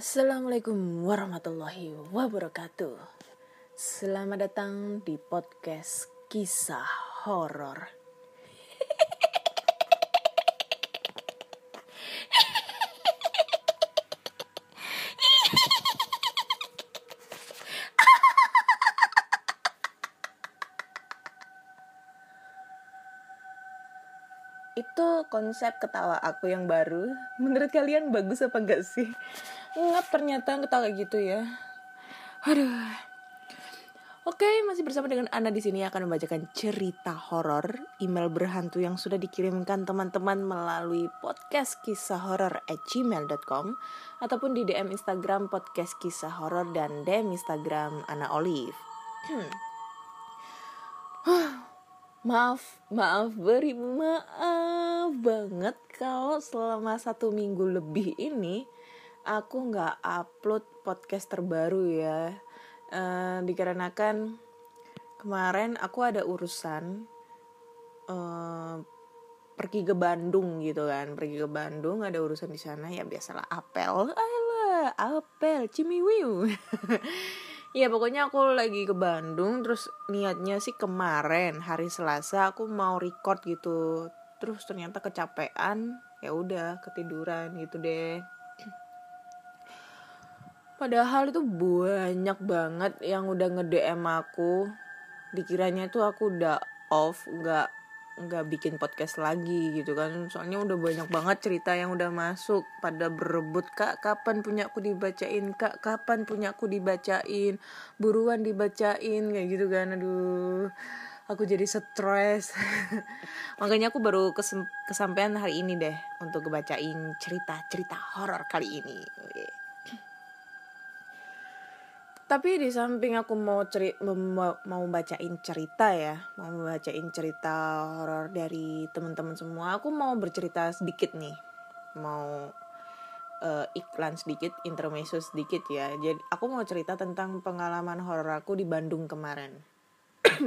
Assalamualaikum warahmatullahi wabarakatuh. Selamat datang di podcast kisah horor. Itu konsep ketawa aku yang baru. Menurut kalian bagus apa enggak sih? Ngap ternyata ketawa gitu ya. Aduh. Oke, masih bersama dengan Anda di sini akan membacakan cerita horor, email berhantu yang sudah dikirimkan teman-teman melalui podcast kisah horor at gmail.com ataupun di DM Instagram podcast kisah horor dan DM Instagram Ana Olive. maaf, maaf, beri maaf banget kalau selama satu minggu lebih ini aku nggak upload podcast terbaru ya. Uh, dikarenakan kemarin aku ada urusan uh, pergi ke Bandung gitu kan. Pergi ke Bandung ada urusan di sana. Ya biasalah apel. Alah apel cimiwiu. Ya pokoknya aku lagi ke Bandung terus niatnya sih kemarin hari Selasa aku mau record gitu. Terus ternyata kecapean ya udah ketiduran gitu deh Padahal itu banyak banget yang udah nge-DM aku. Dikiranya itu aku udah off, nggak nggak bikin podcast lagi gitu kan. Soalnya udah banyak banget cerita yang udah masuk. Pada berebut kak kapan punya aku dibacain? Kak kapan punya aku dibacain? Buruan dibacain kayak gitu kan. Aduh aku jadi stres. Makanya aku baru kesampaian hari ini deh untuk ngebacain cerita cerita horor kali ini tapi di samping aku mau ceri mau bacain cerita ya mau bacain cerita horor dari teman-teman semua aku mau bercerita sedikit nih. Mau uh, iklan sedikit intermezzo sedikit ya. Jadi aku mau cerita tentang pengalaman horor aku di Bandung kemarin.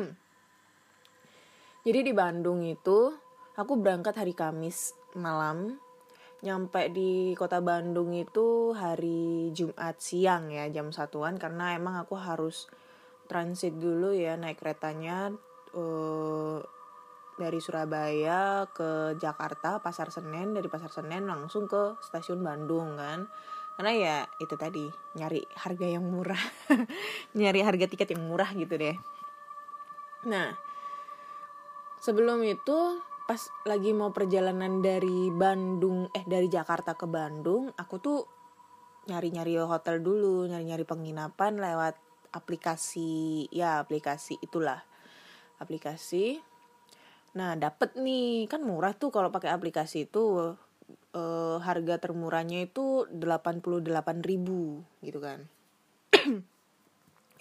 Jadi di Bandung itu aku berangkat hari Kamis malam nyampe di kota Bandung itu hari Jumat siang ya jam satuan. Karena emang aku harus transit dulu ya naik keretanya uh, dari Surabaya ke Jakarta Pasar Senen. Dari Pasar Senen langsung ke stasiun Bandung kan. Karena ya itu tadi nyari harga yang murah. Nyari harga tiket yang murah gitu deh. Nah sebelum itu pas lagi mau perjalanan dari Bandung eh dari Jakarta ke Bandung aku tuh nyari-nyari hotel dulu nyari-nyari penginapan lewat aplikasi ya aplikasi itulah aplikasi. Nah dapet nih kan murah tuh kalau pakai aplikasi itu eh, harga termurahnya itu 88.000 gitu kan.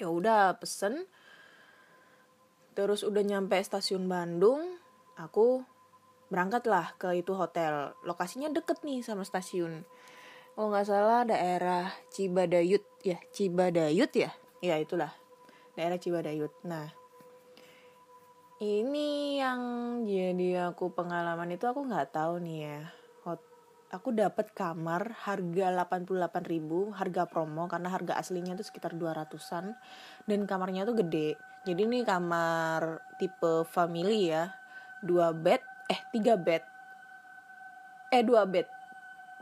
Ya udah pesen. Terus udah nyampe stasiun Bandung aku berangkatlah ke itu hotel. Lokasinya deket nih sama stasiun. Oh nggak salah daerah Cibadayut ya Cibadayut ya? Ya itulah. Daerah Cibadayut. Nah ini yang jadi aku pengalaman itu aku nggak tahu nih ya. Hot, aku dapat kamar harga 88.000 harga promo karena harga aslinya itu sekitar 200-an dan kamarnya tuh gede. Jadi ini kamar tipe family ya. Dua bed eh tiga bed. Eh dua bed.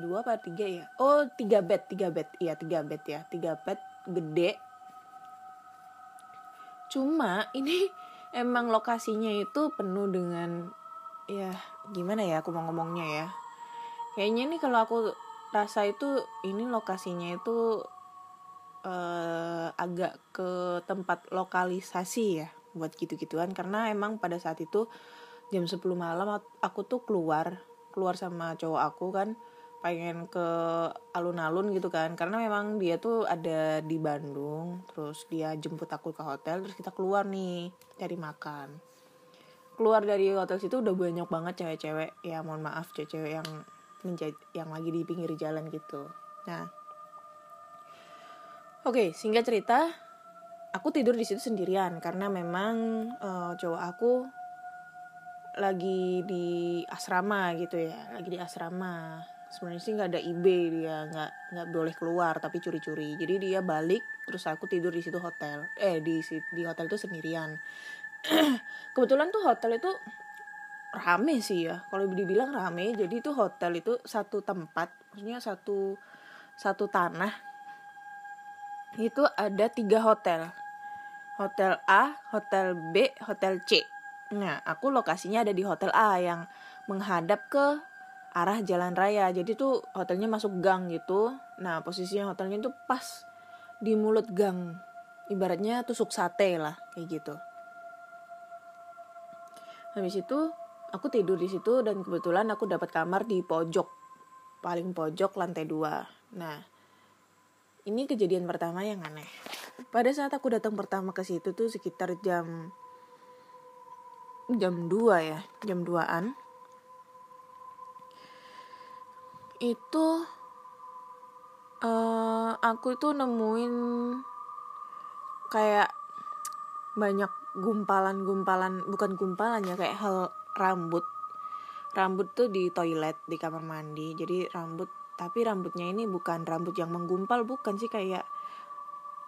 Dua apa tiga ya? Oh tiga bed tiga bed. Iya tiga bed ya. Tiga bed gede. Cuma ini emang lokasinya itu penuh dengan ya gimana ya aku mau ngomongnya ya. Kayaknya nih kalau aku rasa itu ini lokasinya itu uh, agak ke tempat lokalisasi ya buat gitu-gituan. Karena emang pada saat itu jam 10 malam aku tuh keluar keluar sama cowok aku kan pengen ke alun-alun gitu kan. Karena memang dia tuh ada di Bandung terus dia jemput aku ke hotel terus kita keluar nih cari makan. Keluar dari hotel situ udah banyak banget cewek-cewek ya mohon maaf cewek-cewek yang menjadi yang lagi di pinggir jalan gitu. Nah. Oke okay, singkat cerita aku tidur di situ sendirian karena memang uh, cowok aku lagi di asrama gitu ya lagi di asrama. Sebenarnya sih nggak ada IB dia nggak nggak boleh keluar tapi curi-curi. Jadi dia balik terus aku tidur di situ hotel. Eh di di hotel itu sendirian. Kebetulan tuh hotel itu rame sih ya. Kalau dibilang rame jadi itu hotel itu satu tempat maksudnya satu satu tanah. Itu ada tiga hotel. Hotel A hotel B hotel C nah aku lokasinya ada di hotel A yang menghadap ke arah jalan raya. Jadi tuh hotelnya masuk gang gitu. Nah posisinya hotelnya tuh pas di mulut gang. Ibaratnya tusuk sate lah kayak gitu. Habis itu aku tidur di situ dan kebetulan aku dapat kamar di pojok paling pojok lantai dua. Nah ini kejadian pertama yang aneh. Pada saat aku datang pertama ke situ tuh sekitar jam jam 2 ya jam 2an itu uh, aku itu nemuin kayak banyak gumpalan-gumpalan bukan gumpalan ya kayak hal rambut. Rambut tuh di toilet di kamar mandi. Jadi rambut tapi rambutnya ini bukan rambut yang menggumpal bukan sih kayak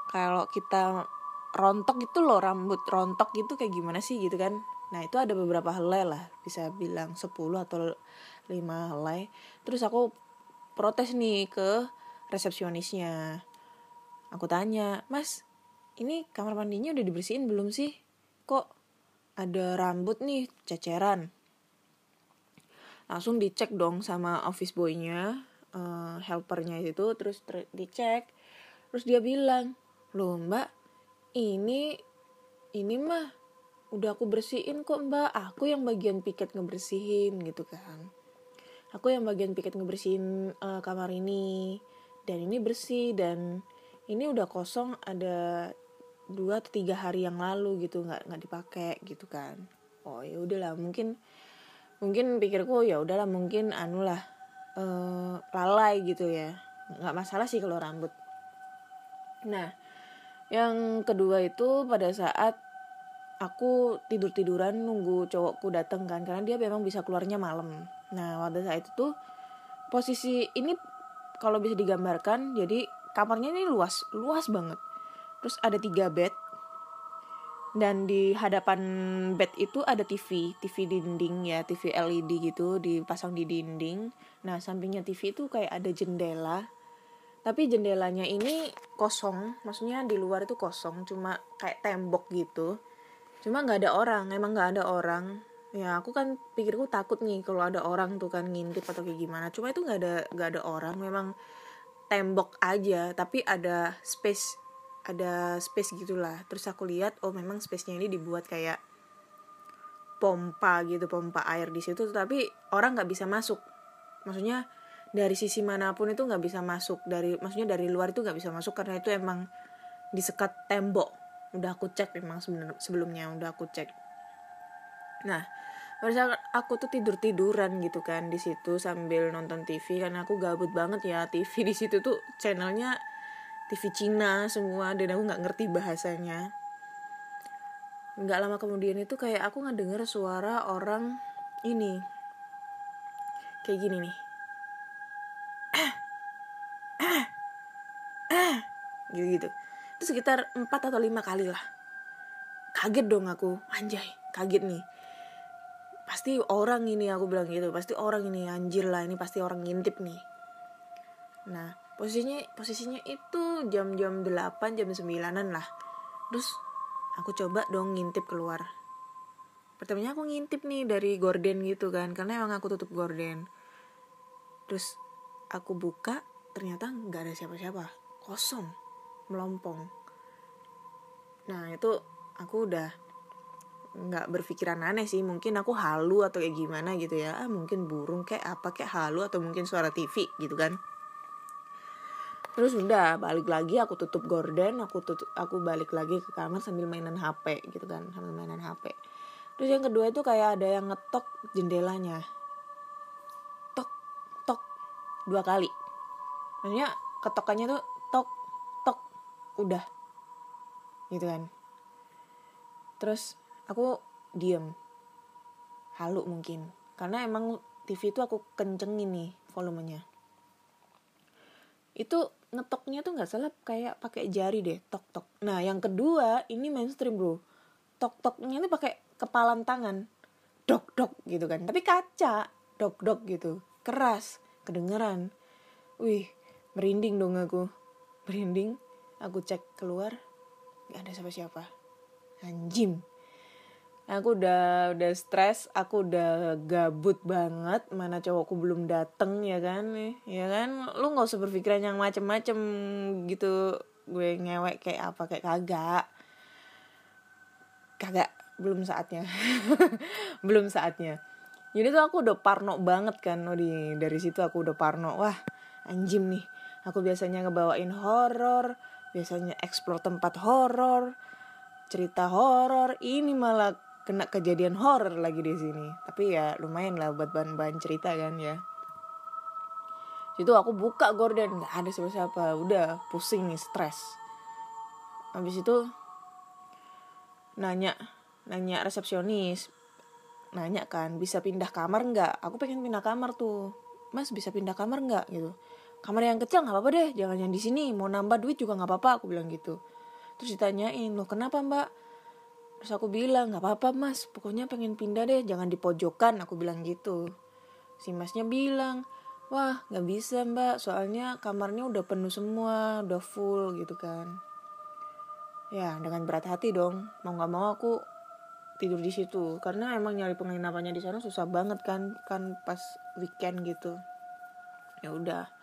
kalau kita rontok gitu loh rambut rontok gitu kayak gimana sih gitu kan nah itu ada beberapa helai lah bisa bilang 10 atau 5 helai. Terus aku protes nih ke resepsionisnya. Aku tanya mas ini kamar mandinya udah dibersihin belum sih? Kok ada rambut nih ceceran? Langsung dicek dong sama office boynya uh, helpernya itu terus dicek. Terus dia bilang loh mbak ini ini mah udah aku bersihin kok mbak. Aku yang bagian piket ngebersihin gitu kan. Aku yang bagian piket ngebersihin uh, kamar ini. Dan ini bersih dan ini udah kosong ada dua atau tiga hari yang lalu gitu. Nggak nggak dipakai gitu kan. Oh ya udahlah. Mungkin mungkin pikirku ya udahlah mungkin anu lah uh, lalai gitu ya. Nggak masalah sih kalau rambut. Nah yang kedua itu pada saat aku tidur tiduran nunggu cowokku datang kan karena dia memang bisa keluarnya malam Nah, pada saat itu tuh posisi ini kalau bisa digambarkan, jadi kamarnya ini luas, luas banget. Terus ada tiga bed, dan di hadapan bed itu ada TV, TV dinding ya, TV LED gitu dipasang di dinding. Nah, sampingnya TV itu kayak ada jendela. Tapi jendelanya ini kosong, maksudnya di luar itu kosong, cuma kayak tembok gitu. Cuma nggak ada orang, emang nggak ada orang. Ya aku kan pikirku takut nih kalau ada orang tuh kan ngintip atau kayak gimana. Cuma itu nggak ada nggak ada orang memang tembok aja. Tapi ada space ada space gitulah. Terus aku lihat oh memang space-nya ini dibuat kayak pompa gitu pompa air di situ. Tapi orang nggak bisa masuk. Maksudnya dari sisi mana pun itu nggak bisa masuk. Dari maksudnya dari luar itu nggak bisa masuk karena itu emang disekat tembok udah aku cek memang sebelumnya udah aku cek. Nah pada saat aku tuh tidur tiduran gitu kan di situ sambil nonton TV karena aku gabut banget ya TV di situ tuh channelnya TV Cina semua dan aku nggak ngerti bahasanya. Nggak lama kemudian itu kayak aku nggak denger suara orang ini. Kayak gini nih. Gitu gitu itu sekitar empat atau lima kali lah. Kaget dong aku. Anjay kaget nih. Pasti orang ini aku bilang gitu. Pasti orang ini anjir lah. Ini pasti orang ngintip nih. Nah posisinya posisinya itu jam-jam 8 jam 9an lah. Terus aku coba dong ngintip keluar. Pertamanya aku ngintip nih dari gorden gitu kan. Karena emang aku tutup gorden. Terus aku buka ternyata nggak ada siapa-siapa. Kosong melompong. Nah itu aku udah nggak berpikiran aneh sih. Mungkin aku halu atau kayak gimana gitu ya. Ah, mungkin burung kayak apa kayak halu atau mungkin suara TV gitu kan. Terus udah balik lagi aku tutup gorden aku tutup aku balik lagi ke kamar sambil mainan HP gitu kan sambil mainan HP terus yang kedua itu kayak ada yang ngetok jendelanya. Tok tok dua kali. Maksudnya ketokannya tuh tok udah. Gitu kan. Terus aku diem. Halu mungkin. Karena emang TV itu aku kencengin nih volumenya. Itu ngetoknya tuh nggak salah kayak pakai jari deh tok tok. Nah yang kedua ini mainstream bro. Tok toknya tuh pakai kepalan tangan. Dok dok gitu kan. Tapi kaca. Dok dok gitu. Keras. Kedengeran. Wih merinding dong aku. Merinding aku cek keluar nggak ada siapa-siapa. Anjim aku udah udah stres aku udah gabut banget mana cowokku belum dateng ya kan? Ya kan? Lu nggak usah berpikiran yang macem-macem gitu. Gue ngewek kayak apa kayak kagak. Kagak belum saatnya. Belum saatnya. Jadi tuh aku udah parno banget kan oh di dari situ aku udah parno. Wah anjim nih. Aku biasanya ngebawain horor biasanya explore tempat horor cerita horor. Ini malah kena kejadian horror lagi di sini. Tapi ya lumayan lah buat bahan-bahan cerita kan ya. Situ aku buka gorden nggak ada siapa-siapa. Udah pusing nih stres. Habis itu nanya nanya resepsionis. Nanya kan bisa pindah kamar nggak? Aku pengen pindah kamar tuh. Mas bisa pindah kamar nggak? Gitu kamar yang kecil nggak apa-apa deh jangan yang di sini. Mau nambah duit juga nggak apa-apa aku bilang gitu. Terus ditanyain loh kenapa mbak? Terus aku bilang nggak apa-apa mas. Pokoknya pengen pindah deh jangan di pojokan aku bilang gitu. Si masnya bilang wah nggak bisa mbak. Soalnya kamarnya udah penuh semua udah full gitu kan. Ya dengan berat hati dong. Mau nggak mau aku tidur di situ. Karena emang nyari penginapannya di sana susah banget kan kan pas weekend gitu. Ya udah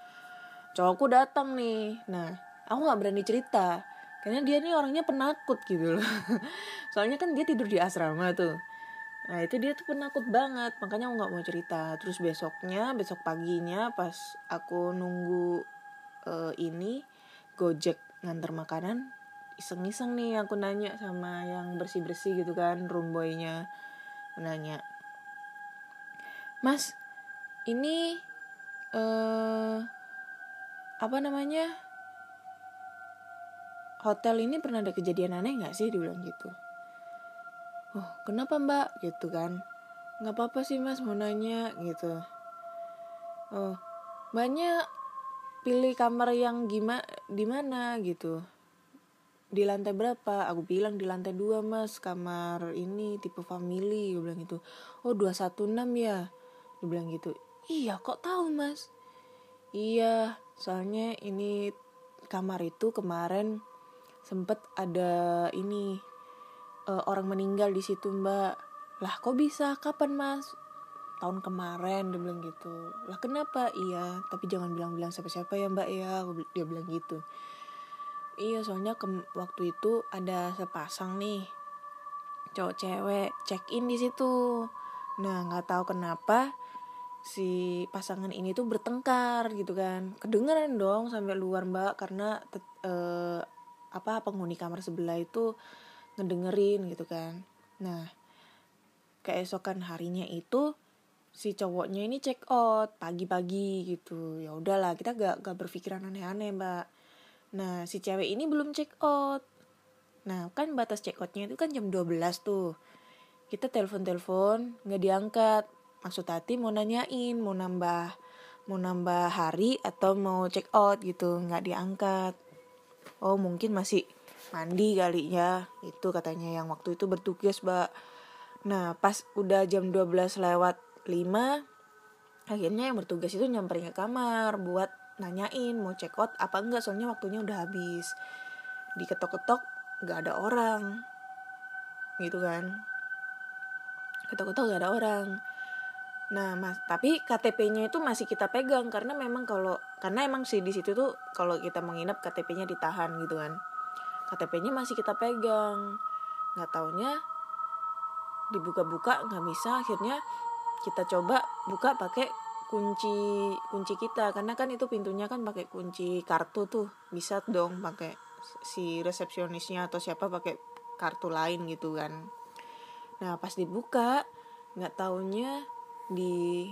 cowokku datang nih. Nah aku nggak berani cerita. Karena dia nih orangnya penakut gitu loh. Soalnya kan dia tidur di asrama tuh. Nah itu dia tuh penakut banget. Makanya aku nggak mau cerita. Terus besoknya besok paginya pas aku nunggu uh, ini gojek nganter makanan iseng-iseng nih aku nanya sama yang bersih-bersih gitu kan room boynya nanya mas ini uh, apa namanya? Hotel ini pernah ada kejadian aneh nggak sih? Dibilang gitu. Oh kenapa mbak? Gitu kan. Nggak apa-apa sih mas mau nanya gitu. Oh banyak pilih kamar yang gimana di mana? Gitu. Di lantai berapa? Aku bilang di lantai dua mas. Kamar ini tipe family gue bilang gitu. Oh dua satu enam ya? Dia bilang gitu. Iya kok tahu mas? Iya soalnya ini kamar itu kemarin sempet ada ini uh, orang meninggal di situ mbak. Lah kok bisa? Kapan mas? Tahun kemarin dia bilang gitu. Lah kenapa? Iya tapi jangan bilang-bilang siapa-siapa ya mbak ya. Dia bilang gitu. Iya soalnya ke waktu itu ada sepasang nih cowok cewek check in di situ. Nah nggak tahu kenapa si pasangan ini tuh bertengkar gitu kan. Kedengeran dong sampai luar mbak karena uh, apa penghuni kamar sebelah itu ngedengerin gitu kan. Nah keesokan harinya itu si cowoknya ini check out pagi-pagi gitu. Ya udahlah kita gak gak berpikiran aneh-aneh mbak. Nah si cewek ini belum check out. Nah kan batas check outnya itu kan jam 12 tuh. Kita telepon-telepon nggak diangkat maksud hati mau nanyain mau nambah mau nambah hari atau mau check out gitu nggak diangkat. Oh mungkin masih mandi kali ya itu katanya yang waktu itu bertugas mbak. Nah pas udah jam 12 lewat 5 akhirnya yang bertugas itu nyamperin ke kamar buat nanyain mau check out apa enggak soalnya waktunya udah habis. Diketok-ketok nggak ada orang. Gitu kan. Ketok-ketok nggak ada orang Nah, mas, tapi KTP-nya itu masih kita pegang karena memang kalau karena emang sih di situ tuh kalau kita menginap KTP-nya ditahan gitu kan. KTP-nya masih kita pegang. Nggak taunya dibuka-buka nggak bisa akhirnya kita coba buka pakai kunci kunci kita karena kan itu pintunya kan pakai kunci kartu tuh bisa dong pakai si resepsionisnya atau siapa pakai kartu lain gitu kan nah pas dibuka nggak taunya di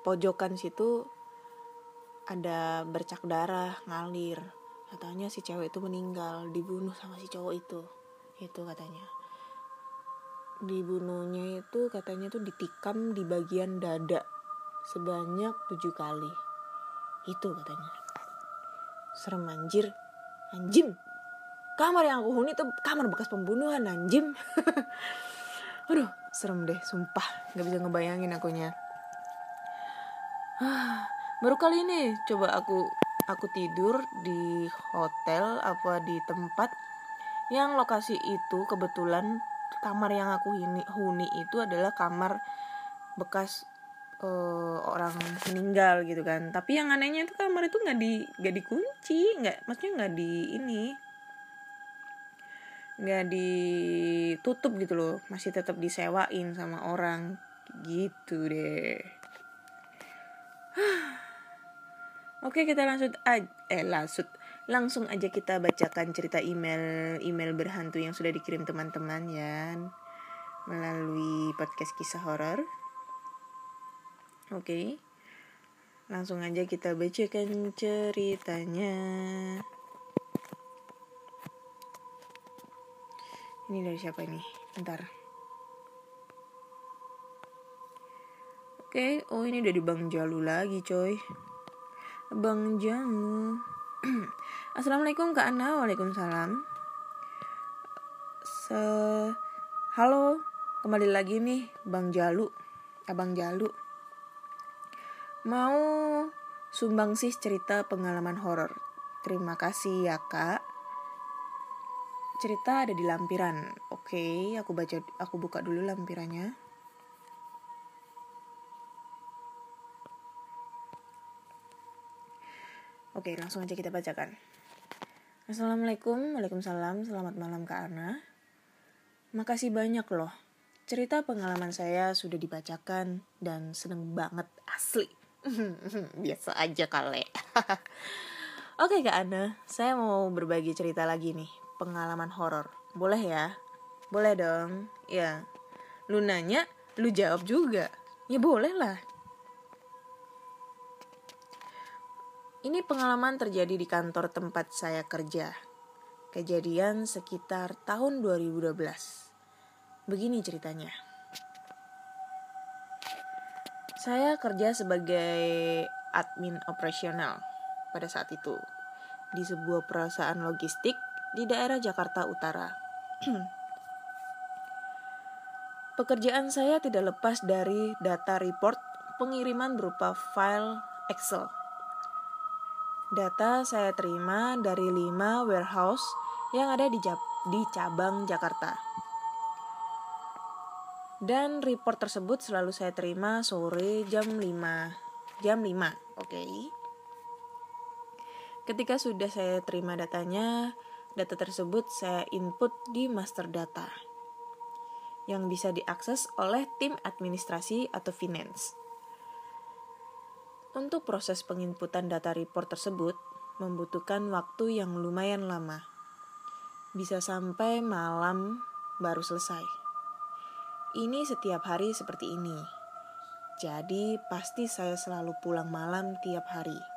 pojokan situ ada bercak darah ngalir. Katanya si cewek itu meninggal dibunuh sama si cowok itu. Itu katanya. Dibunuhnya itu katanya tuh ditikam di bagian dada sebanyak tujuh kali. Itu katanya. Serem anjir. Anjim. Kamar yang aku huni tuh kamar bekas pembunuhan anjim. Aduh serem deh sumpah. Nggak bisa ngebayangin akunya. Baru kali ini coba aku aku tidur di hotel apa di tempat yang lokasi itu kebetulan kamar yang aku huni, huni itu adalah kamar bekas uh, orang meninggal gitu kan. Tapi yang anehnya itu kamar itu nggak di nggak dikunci nggak maksudnya nggak di ini nggak ditutup gitu loh masih tetap disewain sama orang gitu deh Oke kita langsung aja, eh langsung langsung aja kita bacakan cerita email email berhantu yang sudah dikirim teman-teman ya melalui podcast kisah horor. Oke. Langsung aja kita bacakan ceritanya. Ini dari siapa ini? Bentar. Oke, oh ini dari Bang Jalu lagi, coy. Bang Jamu. Assalamualaikum Kak Ana, Waalaikumsalam. Se Halo, kembali lagi nih Bang Jalu. Abang Jalu. Mau sumbang sih cerita pengalaman horor. Terima kasih ya, Kak. Cerita ada di lampiran. Oke, aku baca aku buka dulu lampirannya. Oke, langsung aja kita bacakan. Assalamualaikum, Waalaikumsalam, selamat malam Kak Ana. Makasih banyak loh. Cerita pengalaman saya sudah dibacakan dan seneng banget asli. Biasa aja kali. Oke Kak Ana, saya mau berbagi cerita lagi nih, pengalaman horor. Boleh ya? Boleh dong. Ya. Lu nanya, lu jawab juga. Ya boleh lah. Ini pengalaman terjadi di kantor tempat saya kerja. Kejadian sekitar tahun 2012. Begini ceritanya. Saya kerja sebagai admin operasional pada saat itu di sebuah perusahaan logistik di daerah Jakarta Utara. Pekerjaan saya tidak lepas dari data report pengiriman berupa file Excel Data saya terima dari 5 warehouse yang ada di, di cabang Jakarta. Dan report tersebut selalu saya terima sore jam 5. Jam 5, oke. Okay. Ketika sudah saya terima datanya, data tersebut saya input di master data yang bisa diakses oleh tim administrasi atau finance. Untuk proses penginputan data report tersebut membutuhkan waktu yang lumayan lama. Bisa sampai malam baru selesai. Ini setiap hari seperti ini. Jadi pasti saya selalu pulang malam tiap hari.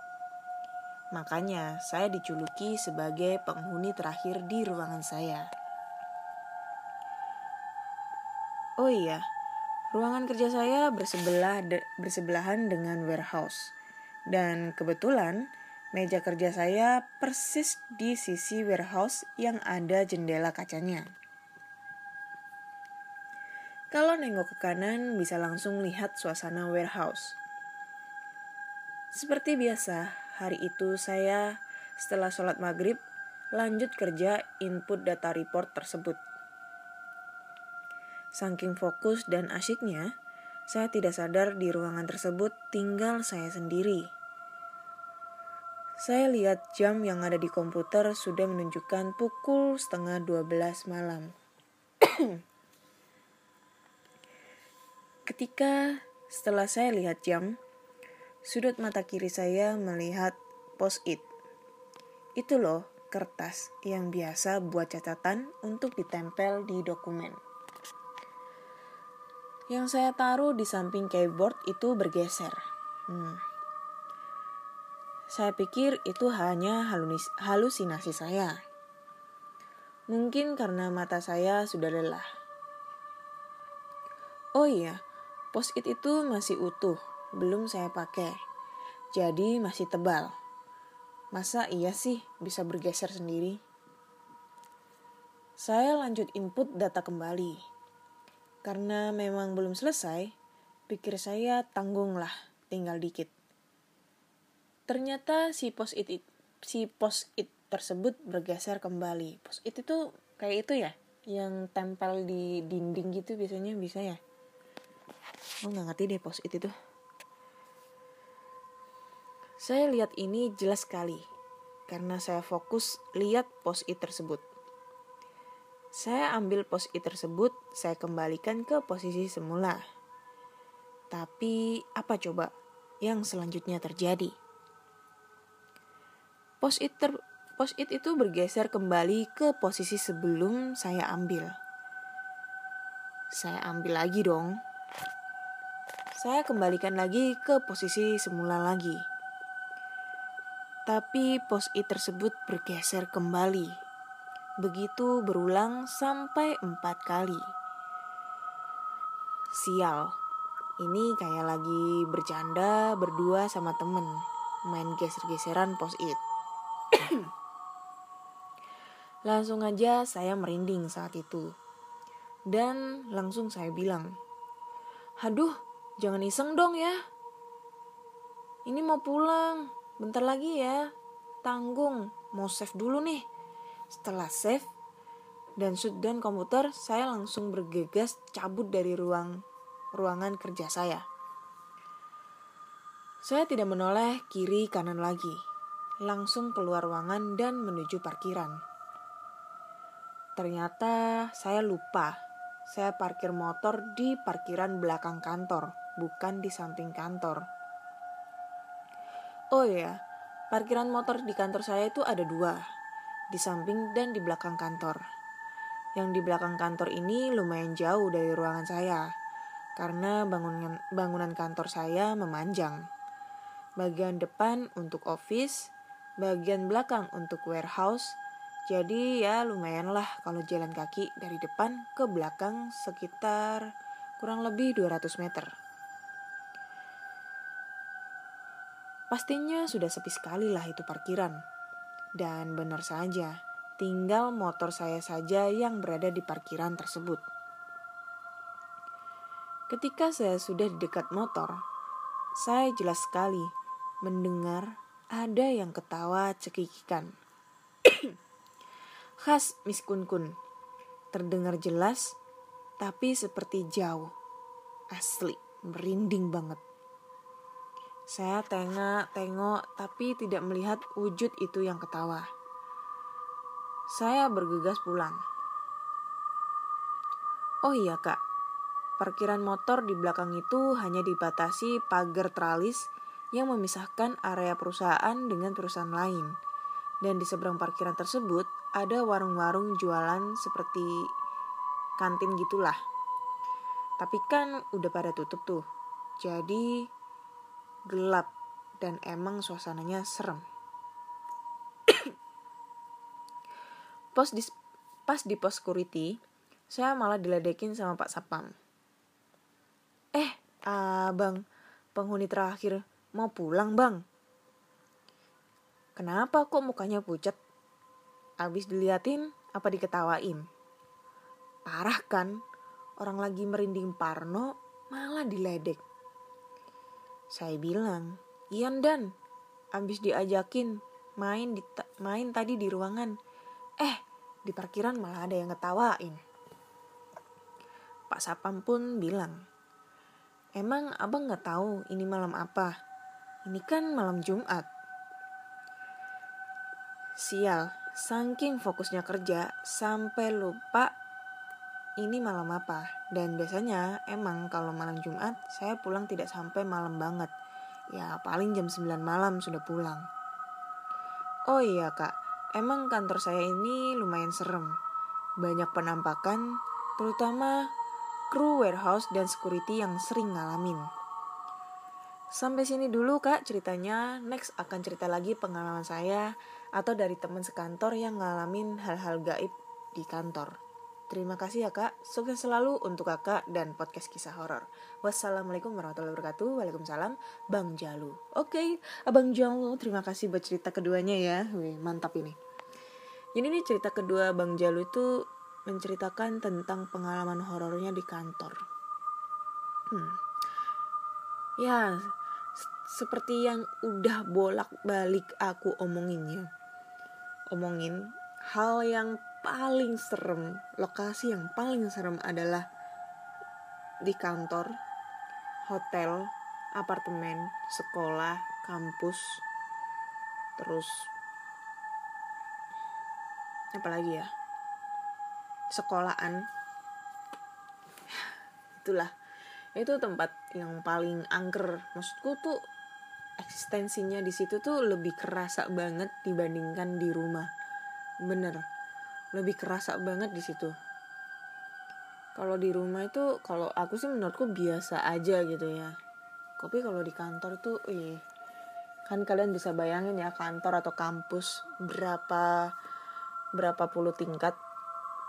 Makanya saya dijuluki sebagai penghuni terakhir di ruangan saya. Oh iya, Ruangan kerja saya bersebelah de bersebelahan dengan warehouse. Dan kebetulan meja kerja saya persis di sisi warehouse yang ada jendela kacanya. Kalau nengok ke kanan bisa langsung lihat suasana warehouse. Seperti biasa, hari itu saya setelah sholat maghrib lanjut kerja input data report tersebut. Saking fokus dan asyiknya, saya tidak sadar di ruangan tersebut tinggal saya sendiri. Saya lihat jam yang ada di komputer sudah menunjukkan pukul setengah 12 malam. Ketika setelah saya lihat jam, sudut mata kiri saya melihat post-it. Itu loh kertas yang biasa buat catatan untuk ditempel di dokumen. Yang saya taruh di samping keyboard itu bergeser. Hmm. Saya pikir itu hanya halusinasi saya. Mungkin karena mata saya sudah lelah. Oh iya, post-it itu masih utuh, belum saya pakai. Jadi masih tebal. Masa iya sih bisa bergeser sendiri? Saya lanjut input data kembali. Karena memang belum selesai, pikir saya tanggung lah, tinggal dikit. Ternyata si post-it si post-it tersebut bergeser kembali. Post-it itu kayak itu ya, yang tempel di dinding gitu biasanya bisa ya. Oh nggak ngerti deh post-it itu. Saya lihat ini jelas sekali karena saya fokus lihat post-it tersebut. Saya ambil post-it tersebut, saya kembalikan ke posisi semula. Tapi apa coba yang selanjutnya terjadi? Post-it ter post-it itu bergeser kembali ke posisi sebelum saya ambil. Saya ambil lagi dong. Saya kembalikan lagi ke posisi semula lagi tapi pos-it tersebut bergeser kembali. Begitu berulang sampai empat kali. Sial, ini kayak lagi bercanda berdua sama temen, main geser-geseran pos-it. langsung aja saya merinding saat itu. Dan langsung saya bilang, Haduh, jangan iseng dong ya. Ini mau pulang, bentar lagi ya, tanggung, mau save dulu nih. Setelah save dan shutdown komputer, saya langsung bergegas cabut dari ruang ruangan kerja saya. Saya tidak menoleh kiri kanan lagi, langsung keluar ruangan dan menuju parkiran. Ternyata saya lupa, saya parkir motor di parkiran belakang kantor, bukan di samping kantor. Oh ya, parkiran motor di kantor saya itu ada dua, di samping dan di belakang kantor. Yang di belakang kantor ini lumayan jauh dari ruangan saya, karena bangunan, bangunan kantor saya memanjang. Bagian depan untuk office, bagian belakang untuk warehouse, jadi ya lumayan lah kalau jalan kaki dari depan ke belakang sekitar kurang lebih 200 meter. Pastinya sudah sepi sekali lah itu parkiran. Dan benar saja, tinggal motor saya saja yang berada di parkiran tersebut. Ketika saya sudah di dekat motor, saya jelas sekali mendengar ada yang ketawa cekikikan. Khas Miss Kun Kun. Terdengar jelas, tapi seperti jauh. Asli, merinding banget. Saya tengok-tengok tapi tidak melihat wujud itu yang ketawa. Saya bergegas pulang. Oh iya kak, parkiran motor di belakang itu hanya dibatasi pagar tralis yang memisahkan area perusahaan dengan perusahaan lain. Dan di seberang parkiran tersebut ada warung-warung jualan seperti kantin gitulah. Tapi kan udah pada tutup tuh. Jadi gelap, dan emang suasananya serem. pos di, pas di pos security, saya malah diledekin sama Pak Sapam. Eh, abang, penghuni terakhir mau pulang bang. Kenapa kok mukanya pucat? Abis diliatin, apa diketawain? Parah kan? Orang lagi merinding Parno, malah diledek. Saya bilang, Ian dan, abis diajakin main di main tadi di ruangan. Eh, di parkiran malah ada yang ngetawain. Pak Sapam pun bilang, Emang abang nggak tahu ini malam apa? Ini kan malam Jumat. Sial, saking fokusnya kerja sampai lupa ini malam apa. Dan biasanya emang kalau malam Jumat saya pulang tidak sampai malam banget. Ya paling jam 9 malam sudah pulang. Oh iya kak, emang kantor saya ini lumayan serem. Banyak penampakan, terutama kru warehouse dan security yang sering ngalamin. Sampai sini dulu kak ceritanya, next akan cerita lagi pengalaman saya atau dari teman sekantor yang ngalamin hal-hal gaib di kantor. Terima kasih ya kak, sukses selalu untuk kakak dan podcast kisah horor. Wassalamualaikum warahmatullahi wabarakatuh. Waalaikumsalam, Bang Jalu. Oke, okay, Abang Jalu, terima kasih buat cerita keduanya ya. Wih, mantap ini. Jadi ini cerita kedua Bang Jalu itu menceritakan tentang pengalaman horornya di kantor. Hmm. Ya, seperti yang udah bolak-balik aku omonginnya. Omongin hal yang paling serem, lokasi yang paling serem adalah di kantor, hotel, apartemen, sekolah, kampus, terus apa lagi ya? Sekolahan. Itulah. Itu tempat yang paling angker. Maksudku tuh eksistensinya di situ tuh lebih kerasa banget dibandingkan di rumah. Bener lebih kerasa banget di situ. Kalau di rumah itu kalau aku sih menurutku biasa aja gitu ya. Tapi kalau di kantor tuh ih kan kalian bisa bayangin ya kantor atau kampus berapa berapa puluh tingkat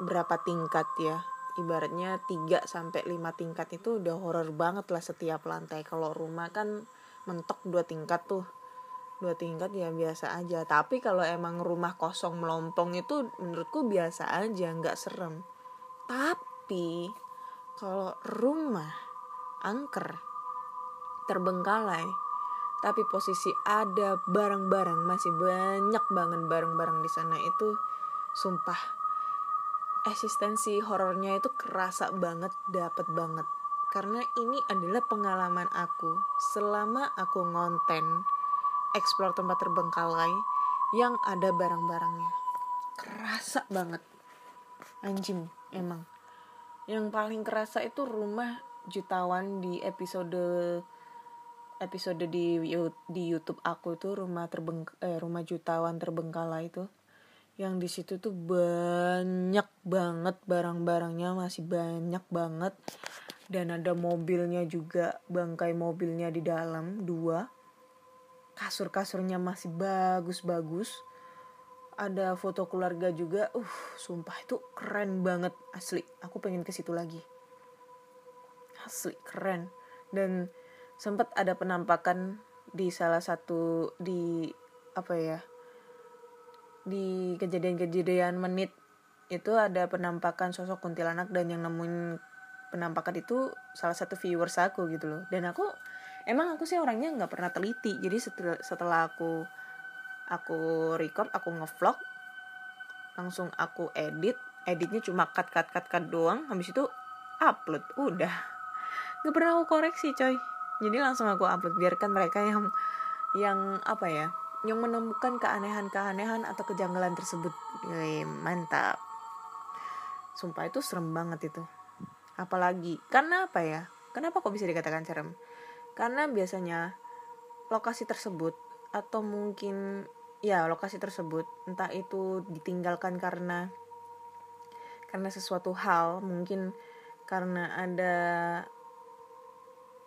berapa tingkat ya. Ibaratnya 3 sampai 5 tingkat itu udah horor banget lah setiap lantai. Kalau rumah kan mentok dua tingkat tuh dua tingkat ya biasa aja. Tapi kalau emang rumah kosong melompong itu menurutku biasa aja nggak serem. Tapi kalau rumah angker terbengkalai tapi posisi ada barang-barang masih banyak banget barang-barang di sana itu sumpah eksistensi horornya itu kerasa banget dapat banget. Karena ini adalah pengalaman aku. Selama aku ngonten explore tempat terbengkalai yang ada barang-barangnya. Kerasa banget. Anjing emang. Yang paling kerasa itu rumah jutawan di episode episode di di YouTube aku itu rumah terbeng eh, rumah jutawan terbengkalai itu. Yang di situ tuh banyak banget barang-barangnya masih banyak banget. Dan ada mobilnya juga bangkai mobilnya di dalam dua kasur-kasurnya masih bagus-bagus. Ada foto keluarga juga. Uh sumpah itu keren banget asli. Aku pengen ke situ lagi. Asli keren. Dan sempat ada penampakan di salah satu di apa ya di kejadian-kejadian menit. Itu ada penampakan sosok kuntilanak dan yang nemuin penampakan itu salah satu viewers aku gitu loh. Dan aku emang aku sih orangnya nggak pernah teliti. Jadi setelah setelah aku aku record aku ngevlog langsung aku edit editnya cuma cut cut cut cut doang. Habis itu upload udah. Nggak pernah aku koreksi coy. Jadi langsung aku upload. Biarkan mereka yang yang apa ya yang menemukan keanehan-keanehan atau kejanggalan tersebut. Wih, mantap. Sumpah itu serem banget itu. Apalagi karena apa ya? Kenapa kok bisa dikatakan serem karena biasanya lokasi tersebut atau mungkin ya lokasi tersebut entah itu ditinggalkan karena karena sesuatu hal mungkin karena ada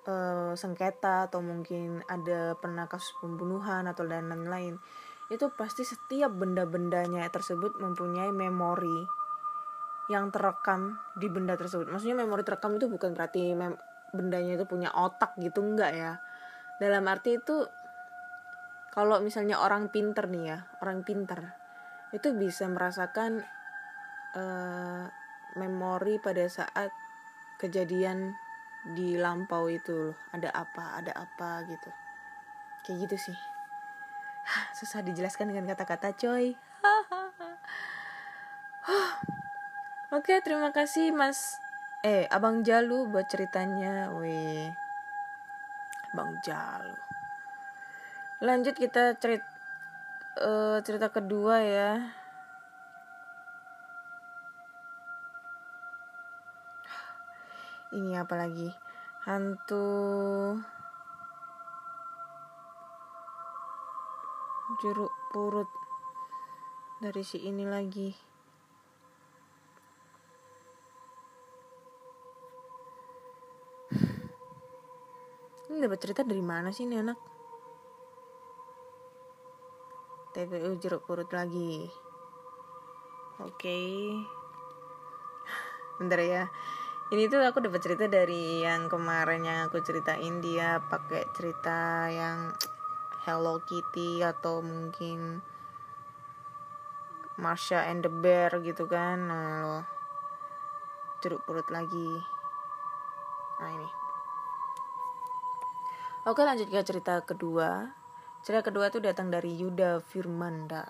uh, sengketa atau mungkin ada pernah kasus pembunuhan atau dan lain-lain itu pasti setiap benda-bendanya tersebut mempunyai memori yang terekam di benda tersebut. Maksudnya memori terekam itu bukan berarti mem bendanya itu punya otak gitu enggak ya. Dalam arti itu kalau misalnya orang pinter nih ya orang pinter itu bisa merasakan uh, memori pada saat kejadian di lampau itu loh. Ada apa ada apa gitu. Kayak gitu sih. Susah dijelaskan dengan kata-kata coy. Oke terima kasih mas eh abang Jalu buat ceritanya. Weh abang Jalu. Lanjut kita cerit uh, cerita kedua ya. Ini apa lagi? Hantu. Jeruk purut. Dari si ini lagi dapat cerita dari mana sih ini anak? TPU jeruk purut lagi. Oke. Okay. Bentar ya. Ini tuh aku dapat cerita dari yang kemarin yang aku ceritain dia pakai cerita yang Hello Kitty atau mungkin Marsha and the Bear gitu kan. Nah, loh. Jeruk purut lagi. Nah, ini. Oke, lanjut ke cerita kedua. Cerita kedua itu datang dari Yuda Firmanda.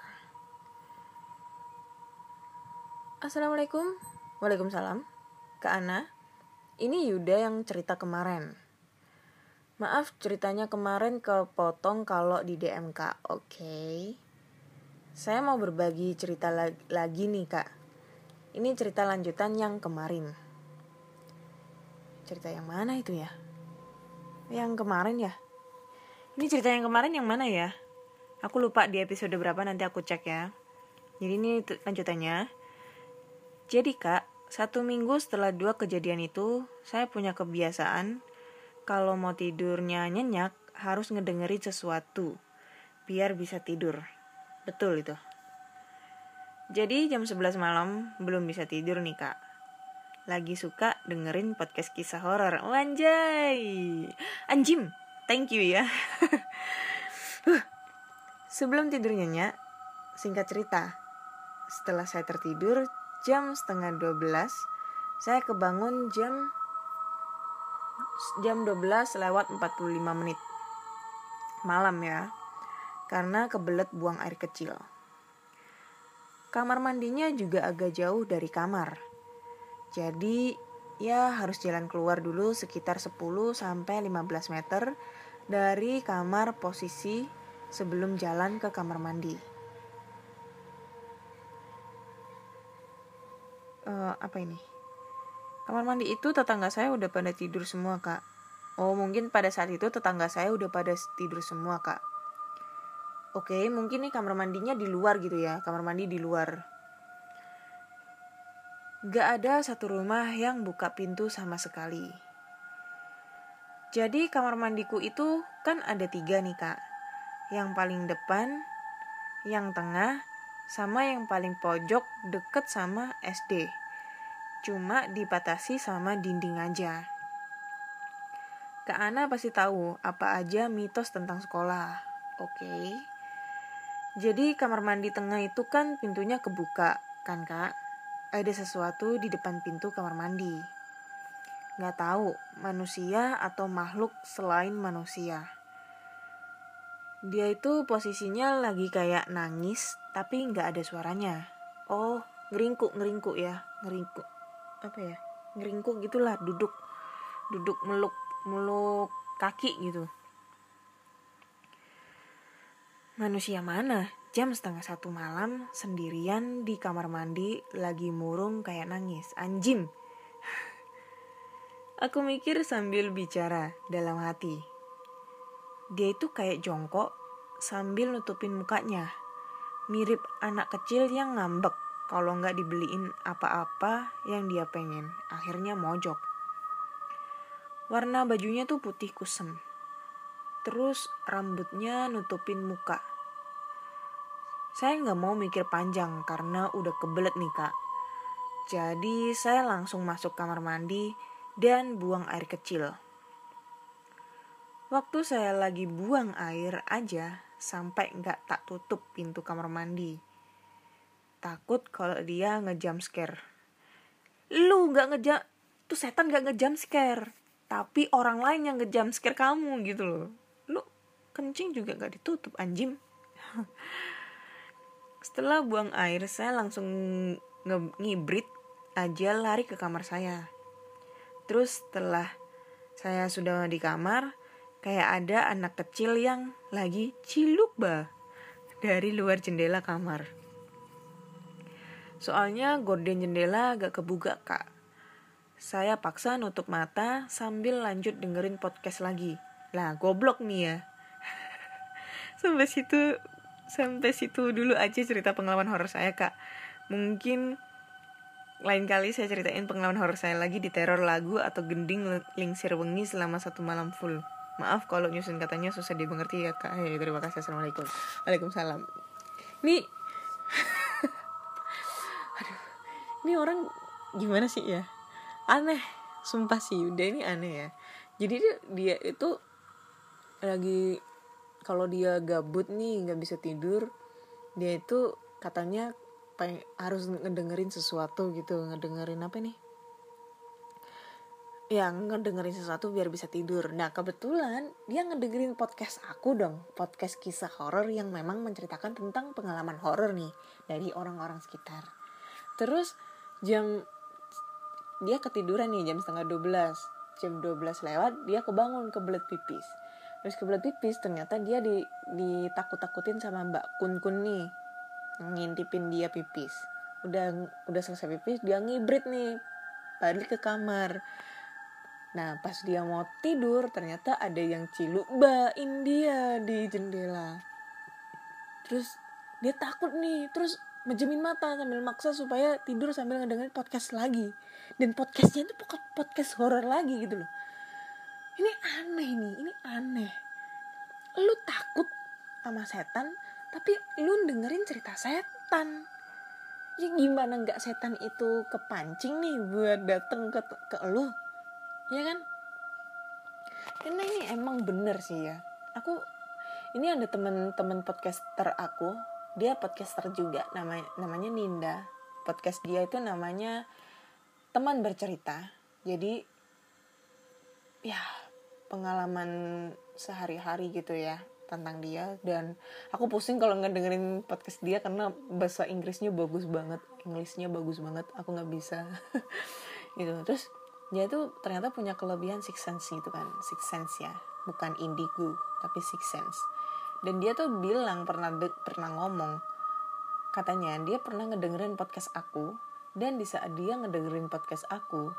Assalamualaikum. Waalaikumsalam. Kak Ana, ini Yuda yang cerita kemarin. Maaf ceritanya kemarin kepotong kalau di DMK. Oke. Okay. Saya mau berbagi cerita lagi nih, Kak. Ini cerita lanjutan yang kemarin. Cerita yang mana itu ya? Yang kemarin ya? Ini cerita yang kemarin yang mana ya? Aku lupa di episode berapa nanti aku cek ya. Jadi ini lanjutannya. Jadi kak, satu minggu setelah dua kejadian itu, saya punya kebiasaan kalau mau tidurnya nyenyak harus ngedengerin sesuatu biar bisa tidur. Betul itu. Jadi jam 11 malam belum bisa tidur nih kak. Lagi suka dengerin podcast kisah horor. Wanjay. Anjim, thank you ya. Sebelum tidur nyenyak, singkat cerita. Setelah saya tertidur, jam setengah 12 saya kebangun jam jam 12 lewat 45 menit malam ya karena kebelet buang air kecil kamar mandinya juga agak jauh dari kamar jadi ya harus jalan keluar dulu sekitar 10 sampai 15 meter dari kamar posisi sebelum jalan ke kamar mandi. Uh, apa ini? Kamar mandi itu tetangga saya udah pada tidur semua kak. Oh mungkin pada saat itu tetangga saya udah pada tidur semua kak. Oke mungkin nih kamar mandinya di luar gitu ya kamar mandi di luar Gak ada satu rumah yang buka pintu sama sekali. Jadi kamar mandiku itu kan ada tiga nih kak. Yang paling depan, yang tengah, sama yang paling pojok deket sama SD cuma dibatasi sama dinding aja. Kak Ana pasti tahu apa aja mitos tentang sekolah. Oke. Okay. Jadi kamar mandi tengah itu kan pintunya kebuka, kan kak? Ada sesuatu di depan pintu kamar mandi. Nggak tahu manusia atau makhluk selain manusia. Dia itu posisinya lagi kayak nangis, tapi nggak ada suaranya. Oh, ngeringkuk, ngeringkuk ya, ngeringkuk apa ya ngeringkuk gitulah duduk duduk meluk meluk kaki gitu manusia mana jam setengah satu malam sendirian di kamar mandi lagi murung kayak nangis anjim aku mikir sambil bicara dalam hati dia itu kayak jongkok sambil nutupin mukanya mirip anak kecil yang ngambek kalau nggak dibeliin apa-apa yang dia pengen. Akhirnya mojok. Warna bajunya tuh putih kusem. Terus rambutnya nutupin muka. Saya nggak mau mikir panjang karena udah kebelet nih kak. Jadi saya langsung masuk kamar mandi dan buang air kecil. Waktu saya lagi buang air aja sampai nggak tak tutup pintu kamar mandi takut kalau dia ngejam scare lu nggak ngejam tuh setan nggak ngejam scare tapi orang lain yang ngejam scare kamu gitu loh lu kencing juga nggak ditutup anjim setelah buang air saya langsung ngibrit aja lari ke kamar saya terus setelah saya sudah di kamar kayak ada anak kecil yang lagi ciluk bah dari luar jendela kamar Soalnya gorden jendela agak kebuka kak. Saya paksa nutup mata sambil lanjut dengerin podcast lagi. Lah goblok nih ya. sampai situ sampai situ dulu aja cerita pengalaman horor saya kak. Mungkin lain kali saya ceritain pengalaman horor saya lagi di teror lagu atau gending lingsir wengi selama satu malam full. maaf kalau nyusun katanya susah dimengerti ya kak. Hey, terima kasih. Assalamualaikum. Waalaikumsalam. Ini aduh ini orang gimana sih ya? Aneh. Sumpah sih udah ini aneh ya. Jadi dia, dia itu lagi kalau dia gabut nih nggak bisa tidur dia itu katanya pengen, harus ngedengerin sesuatu gitu ngedengerin apa nih yang ngedengerin sesuatu biar bisa tidur. Nah kebetulan dia ngedengerin podcast aku dong, podcast kisah horor yang memang menceritakan tentang pengalaman horor nih dari orang-orang sekitar. Terus jam dia ketiduran nih jam setengah 12 jam 12 lewat dia kebangun kebelet pipis terus kebelet pipis ternyata dia di ditakut-takutin sama Mbak Kun Kun nih ngintipin dia pipis. Udah udah selesai pipis dia ngibrit nih balik ke kamar. Nah pas dia mau tidur ternyata ada yang cilukbain dia di jendela. Terus dia takut nih terus menjemin mata sambil maksa supaya tidur sambil ngedengerin podcast lagi. Dan podcastnya itu podcast horror lagi gitu loh ini aneh nih ini aneh. Lu takut sama setan tapi lu dengerin cerita setan. Ya gimana nggak setan itu kepancing nih buat dateng ke ke lu? Ya kan? Karena ini emang bener sih ya. Aku ini ada temen-temen podcaster aku. Dia podcaster juga namanya namanya Ninda. Podcast dia itu namanya teman bercerita. Jadi ya pengalaman sehari-hari gitu ya tentang dia. Dan aku pusing kalau ngedengerin podcast dia karena bahasa Inggrisnya bagus banget Inggrisnya bagus banget. Aku nggak bisa gitu. Terus dia tuh ternyata punya kelebihan six sense gitu kan. Six sense ya bukan indigo tapi six sense. Dan dia tuh bilang pernah de- pernah ngomong katanya dia pernah ngedengerin podcast aku dan di saat dia ngedengerin podcast aku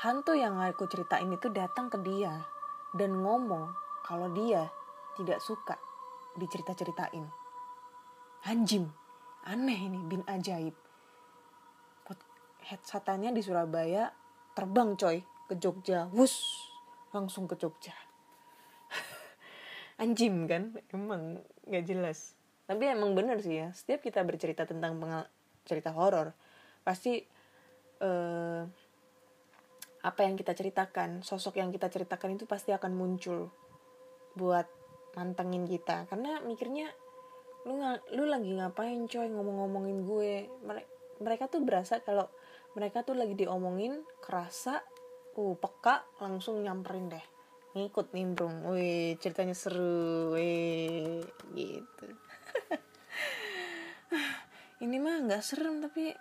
hantu yang aku ceritain itu datang ke dia dan ngomong kalau dia tidak suka dicerita-ceritain. Anjim aneh ini bin ajaib. Headsetannya di Surabaya terbang coy ke Jogja. Wus langsung ke Jogja. Anjim kan emang nggak jelas. Tapi emang bener sih ya setiap kita bercerita tentang cerita horor pasti eh, apa yang kita ceritakan sosok yang kita ceritakan itu pasti akan muncul buat mantengin kita. Karena mikirnya lu lu lagi ngapain coy ngomong-ngomongin gue? Mere- mereka tuh berasa kalau mereka tuh lagi diomongin kerasa uh peka langsung nyamperin deh. Ngikut nimbrung. Wih ceritanya seru. Wih gitu. Ini mah nggak serem tapi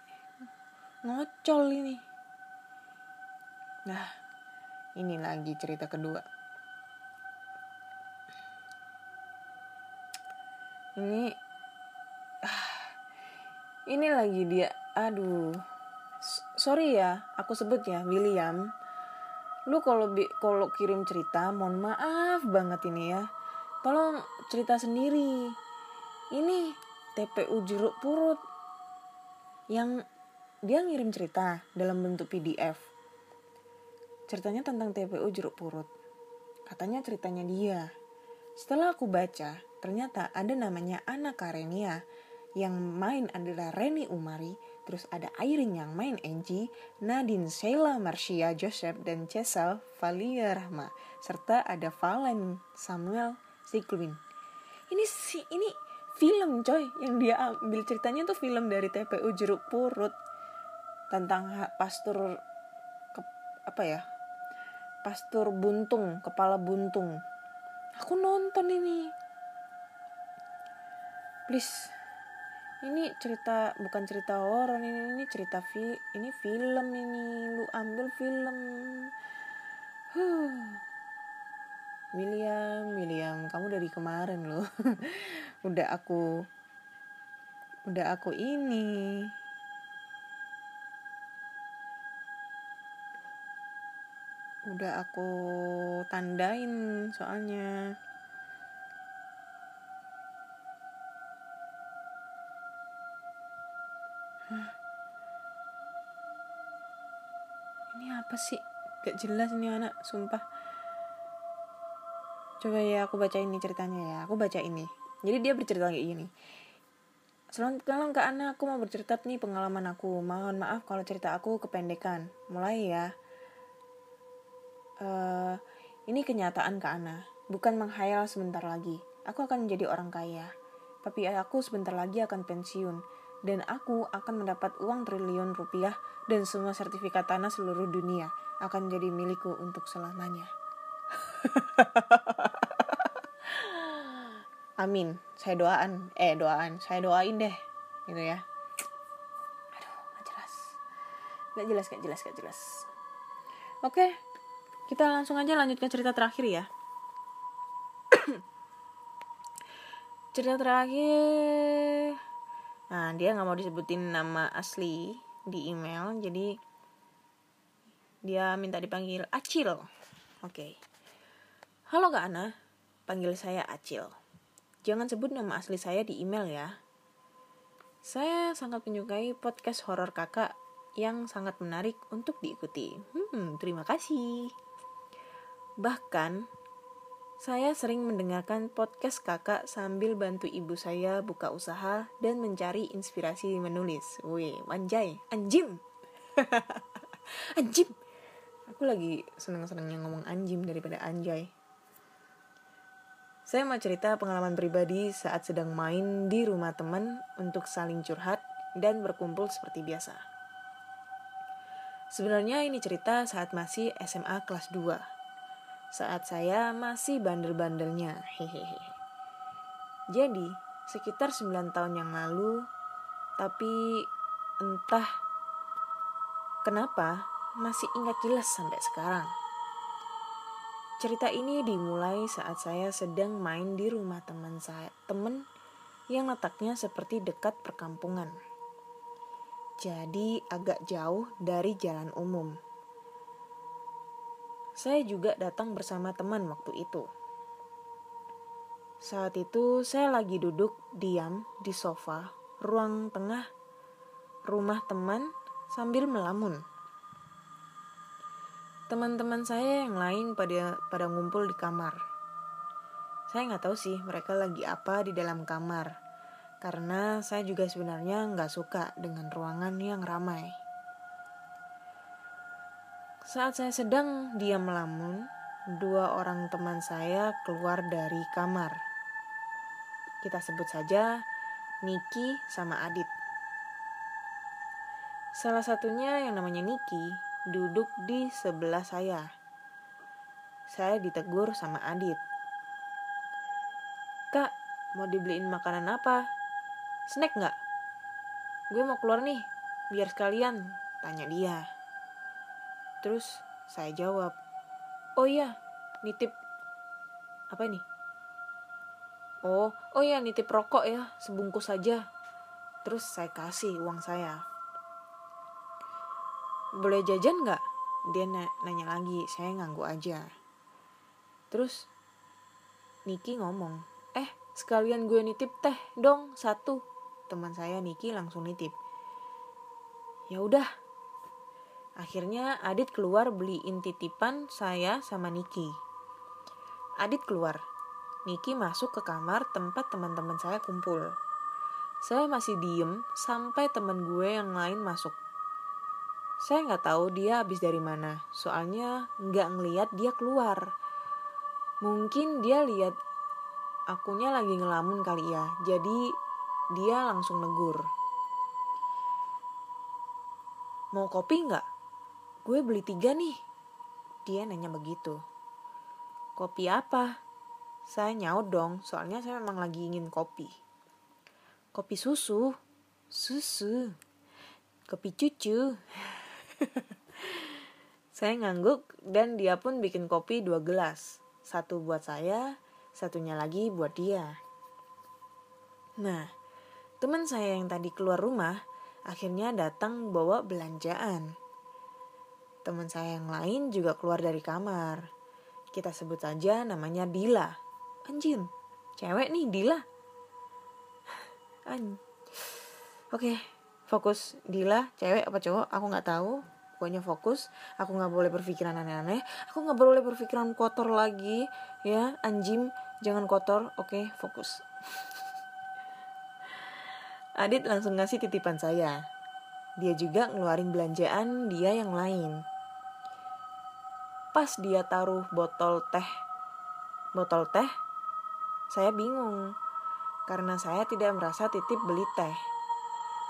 ngocol ini nah ini lagi cerita kedua. Ini ini lagi dia aduh. Sorry ya aku sebut ya William. Lu kalau kalau kirim cerita mohon maaf banget ini ya. Tolong cerita sendiri. Ini TPU jeruk purut yang dia ngirim cerita dalam bentuk PDF ceritanya tentang TPU jeruk purut. Katanya ceritanya dia. Setelah aku baca ternyata ada namanya Ana Karenia yang main adalah Reni Umari, terus ada Airin yang main Angie, Nadine Sheila Marcia Joseph dan Cesal Valia Rahma, serta ada Valen Samuel Siklwin. Ini si ini film coy yang dia ambil. Ceritanya tuh film dari TPU Jeruk Purut tentang ke- apa ya pastur buntung kepala buntung. Aku nonton ini. Please. Ini cerita bukan cerita horor ini ini cerita fi ini film ini. Lu ambil film. Huh. William William kamu dari kemarin loh. Udah aku udah aku ini udah aku tandain soalnya. Ini apa sih? Gak jelas ini anak sumpah. Coba ya aku baca ini ceritanya ya. Aku baca ini. Jadi dia bercerita kayak gini. Selamat malam Kak Ana, aku mau bercerita nih pengalaman aku. Mohon maaf kalau cerita aku kependekan. Mulai ya. Uh, ini kenyataan Kak Ana, bukan menghayal sebentar lagi. Aku akan menjadi orang kaya. Tapi aku sebentar lagi akan pensiun. Dan aku akan mendapat uang triliun rupiah dan semua sertifikat tanah seluruh dunia akan menjadi milikku untuk selamanya. amin. Saya doaan. Eh doaan. Saya doain deh. Gitu ya. Aduh nggak jelas. Nggak jelas nggak jelas nggak jelas. Oke kita langsung aja lanjutkan cerita terakhir ya cerita terakhir nah dia nggak mau disebutin nama asli di email jadi dia minta dipanggil Acil oke okay. halo kak Ana panggil saya Acil Jangan sebut nama asli saya di email ya. Saya sangat menyukai podcast horor kakak yang sangat menarik untuk diikuti. Hmm, terima kasih. Bahkan, saya sering mendengarkan podcast kakak sambil bantu ibu saya buka usaha dan mencari inspirasi menulis. Wih, manjai, anjim. anjim. Aku lagi seneng-senengnya ngomong anjim daripada anjay. Saya mau cerita pengalaman pribadi saat sedang main di rumah teman untuk saling curhat dan berkumpul seperti biasa. Sebenarnya ini cerita saat masih SMA kelas 2. Saat saya masih bandel-bandelnya. Hehehe. Jadi, sekitar 9 tahun yang lalu, tapi entah kenapa masih ingat jelas sampai sekarang. Cerita ini dimulai saat saya sedang main di rumah teman saya, teman yang letaknya seperti dekat perkampungan. Jadi agak jauh dari jalan umum. Saya juga datang bersama teman waktu itu. Saat itu saya lagi duduk diam di sofa ruang tengah rumah teman sambil melamun. Teman-teman saya yang lain pada pada ngumpul di kamar. Saya nggak tahu sih mereka lagi apa di dalam kamar, karena saya juga sebenarnya nggak suka dengan ruangan yang ramai. Saat saya sedang diam melamun, dua orang teman saya keluar dari kamar. Kita sebut saja Niki sama Adit. Salah satunya yang namanya Niki duduk di sebelah saya. Saya ditegur sama Adit. Kak, mau dibeliin makanan apa? Snack nggak? Gue mau keluar nih, biar sekalian, tanya dia. Terus saya jawab, oh iya, nitip apa ini? Oh, oh iya nitip rokok ya, sebungkus saja. Terus saya kasih uang saya. Boleh jajan nggak? Dia nanya lagi saya nganggu aja. Terus Niki ngomong eh sekalian gue nitip teh dong satu. Teman saya Niki langsung nitip. Ya udah akhirnya Adit keluar beliin titipan saya sama Niki Adit keluar Niki masuk ke kamar tempat teman-teman saya kumpul saya masih diem sampai teman gue yang lain masuk saya nggak tahu dia habis dari mana, soalnya nggak ngeliat dia keluar. Mungkin dia lihat akunya lagi ngelamun kali ya, jadi dia langsung negur. Mau kopi nggak? Gue beli tiga nih. Dia nanya begitu. Kopi apa? Saya nyaut dong, soalnya saya memang lagi ingin kopi. Kopi susu. Susu. Kopi cucu. saya ngangguk dan dia pun bikin kopi dua gelas. Satu buat saya, satunya lagi buat dia. Nah, teman saya yang tadi keluar rumah akhirnya datang bawa belanjaan. Teman saya yang lain juga keluar dari kamar. Kita sebut saja namanya Dila. Anjir, cewek nih Dila. An Oke, fokus Dila cewek apa cowok? Aku nggak tahu. Pokoknya fokus. Aku nggak boleh berpikiran aneh-aneh. Aku nggak boleh berpikiran kotor lagi ya. Anjing jangan kotor. Oke okay, fokus. Adit langsung ngasih titipan saya. Dia juga ngeluarin belanjaan dia yang lain pas dia taruh botol teh botol teh saya bingung karena saya tidak merasa titip beli teh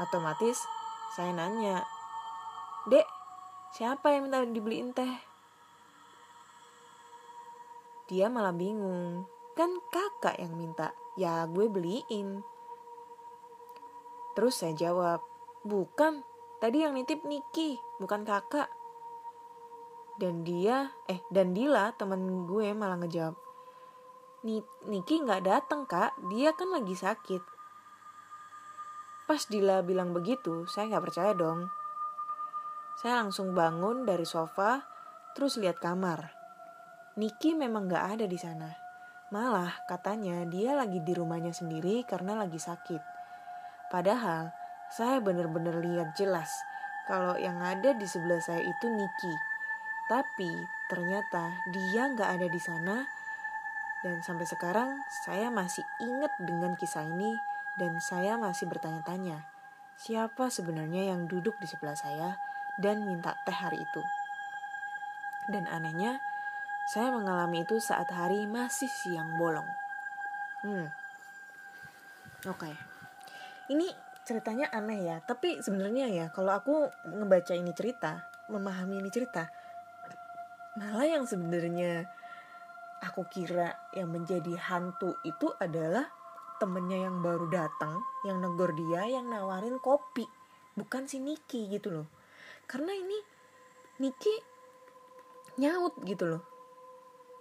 otomatis saya nanya dek Siapa yang minta dibeliin teh? Dia malah bingung. Kan kakak yang minta. Ya gue beliin. Terus saya jawab, bukan. Tadi yang nitip Niki, bukan kakak. Dan dia, eh dan Dila temen gue malah ngejawab, Niki nggak datang kak, dia kan lagi sakit. Pas Dila bilang begitu, saya nggak percaya dong. Saya langsung bangun dari sofa, terus lihat kamar. Niki memang gak ada di sana. Malah katanya dia lagi di rumahnya sendiri karena lagi sakit. Padahal saya benar-benar lihat jelas kalau yang ada di sebelah saya itu Niki. Tapi ternyata dia gak ada di sana dan sampai sekarang saya masih ingat dengan kisah ini dan saya masih bertanya-tanya siapa sebenarnya yang duduk di sebelah saya dan minta teh hari itu. Dan anehnya, saya mengalami itu saat hari masih siang bolong. Hmm. Oke. Okay. Ini ceritanya aneh ya, tapi sebenarnya ya kalau aku ngebaca ini cerita, memahami ini cerita, malah yang sebenarnya aku kira yang menjadi hantu itu adalah temennya yang baru datang, yang negor dia, yang nawarin kopi, bukan si Niki gitu loh. Karena ini Niki nyaut gitu loh.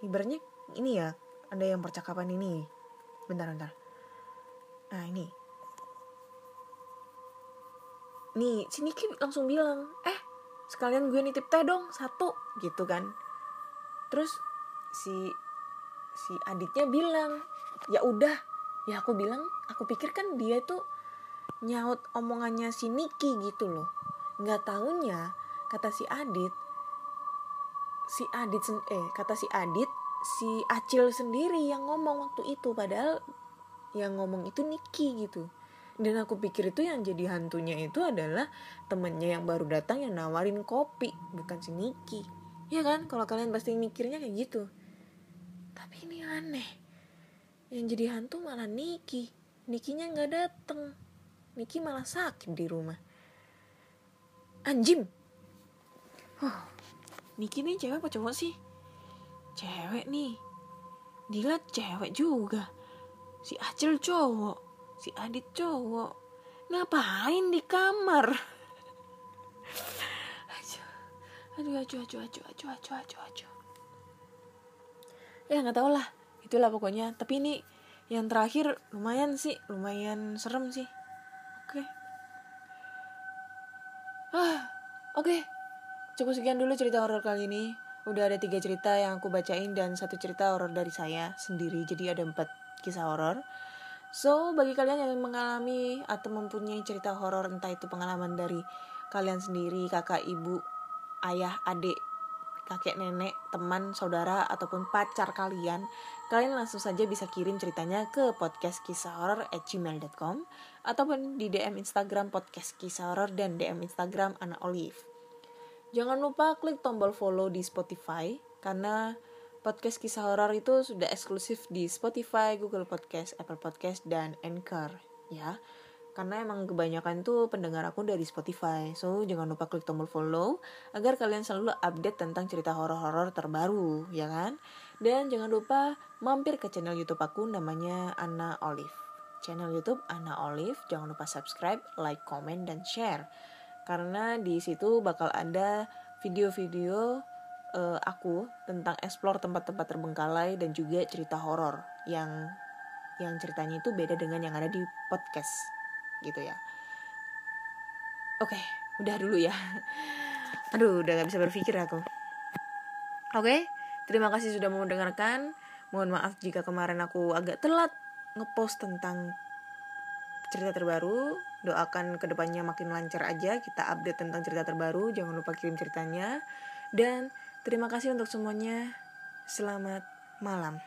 Ibaratnya ini ya ada yang percakapan ini. Bentar bentar. Nah ini. Nih si Niki langsung bilang eh sekalian gue nitip teh dong satu gitu kan terus si si adiknya bilang ya udah. Ya aku bilang aku pikir kan dia tuh nyaut omongannya si Niki gitu loh. Nggak tahunya kata si Adit si Adit eh kata si Adit si Acil sendiri yang ngomong waktu itu padahal yang ngomong itu Niki gitu. Dan aku pikir itu yang jadi hantunya itu adalah temennya yang baru datang yang nawarin kopi bukan si Niki ya kan? Kalau kalian pasti mikirnya kayak gitu. Tapi ini aneh. Yang jadi hantu malah Niki. Nikinya nggak dateng. Niki malah sakit di rumah. Anjing huh. Niki nih cewek apa cowok sih? Cewek nih. Dila cewek juga. Si Acil cowok. Si Adit cowok. Ngapain di kamar aduh acuh acuh acuh acuh acuh acuh acuh ya nggak tau lah itulah pokoknya tapi ini yang terakhir lumayan sih lumayan serem sih oke okay. Ah, oke. Okay. Cukup sekian dulu cerita horor kali ini. Udah ada tiga cerita yang aku bacain dan satu cerita horor dari saya sendiri. Jadi ada empat kisah horor. So, bagi kalian yang mengalami atau mempunyai cerita horor entah itu pengalaman dari kalian sendiri, kakak, ibu, ayah, adik, kakek, nenek, teman, saudara, ataupun pacar kalian, kalian langsung saja bisa kirim ceritanya ke podcast at gmail.com ataupun di DM Instagram podcast kisah horor dan DM Instagram Ana Olive. Jangan lupa klik tombol follow di Spotify karena podcast kisah horor itu sudah eksklusif di Spotify, Google Podcast, Apple Podcast, dan Anchor ya. Karena emang kebanyakan tuh pendengar aku dari Spotify. So, jangan lupa klik tombol follow agar kalian selalu update tentang cerita horor-horor terbaru, ya kan? Dan jangan lupa mampir ke channel YouTube aku namanya Ana Olive channel YouTube Ana Olive. Jangan lupa subscribe, like, comment, dan share. Karena di situ bakal ada video-video uh, aku tentang explore tempat-tempat terbengkalai dan juga cerita horor yang yang ceritanya itu beda dengan yang ada di podcast gitu ya. Oke, udah dulu ya. Aduh, udah gak bisa berpikir aku. Oke, terima kasih sudah mau mendengarkan. Mohon maaf jika kemarin aku agak telat ngepost tentang cerita terbaru doakan ke depannya makin lancar aja kita update tentang cerita terbaru jangan lupa kirim ceritanya dan terima kasih untuk semuanya selamat malam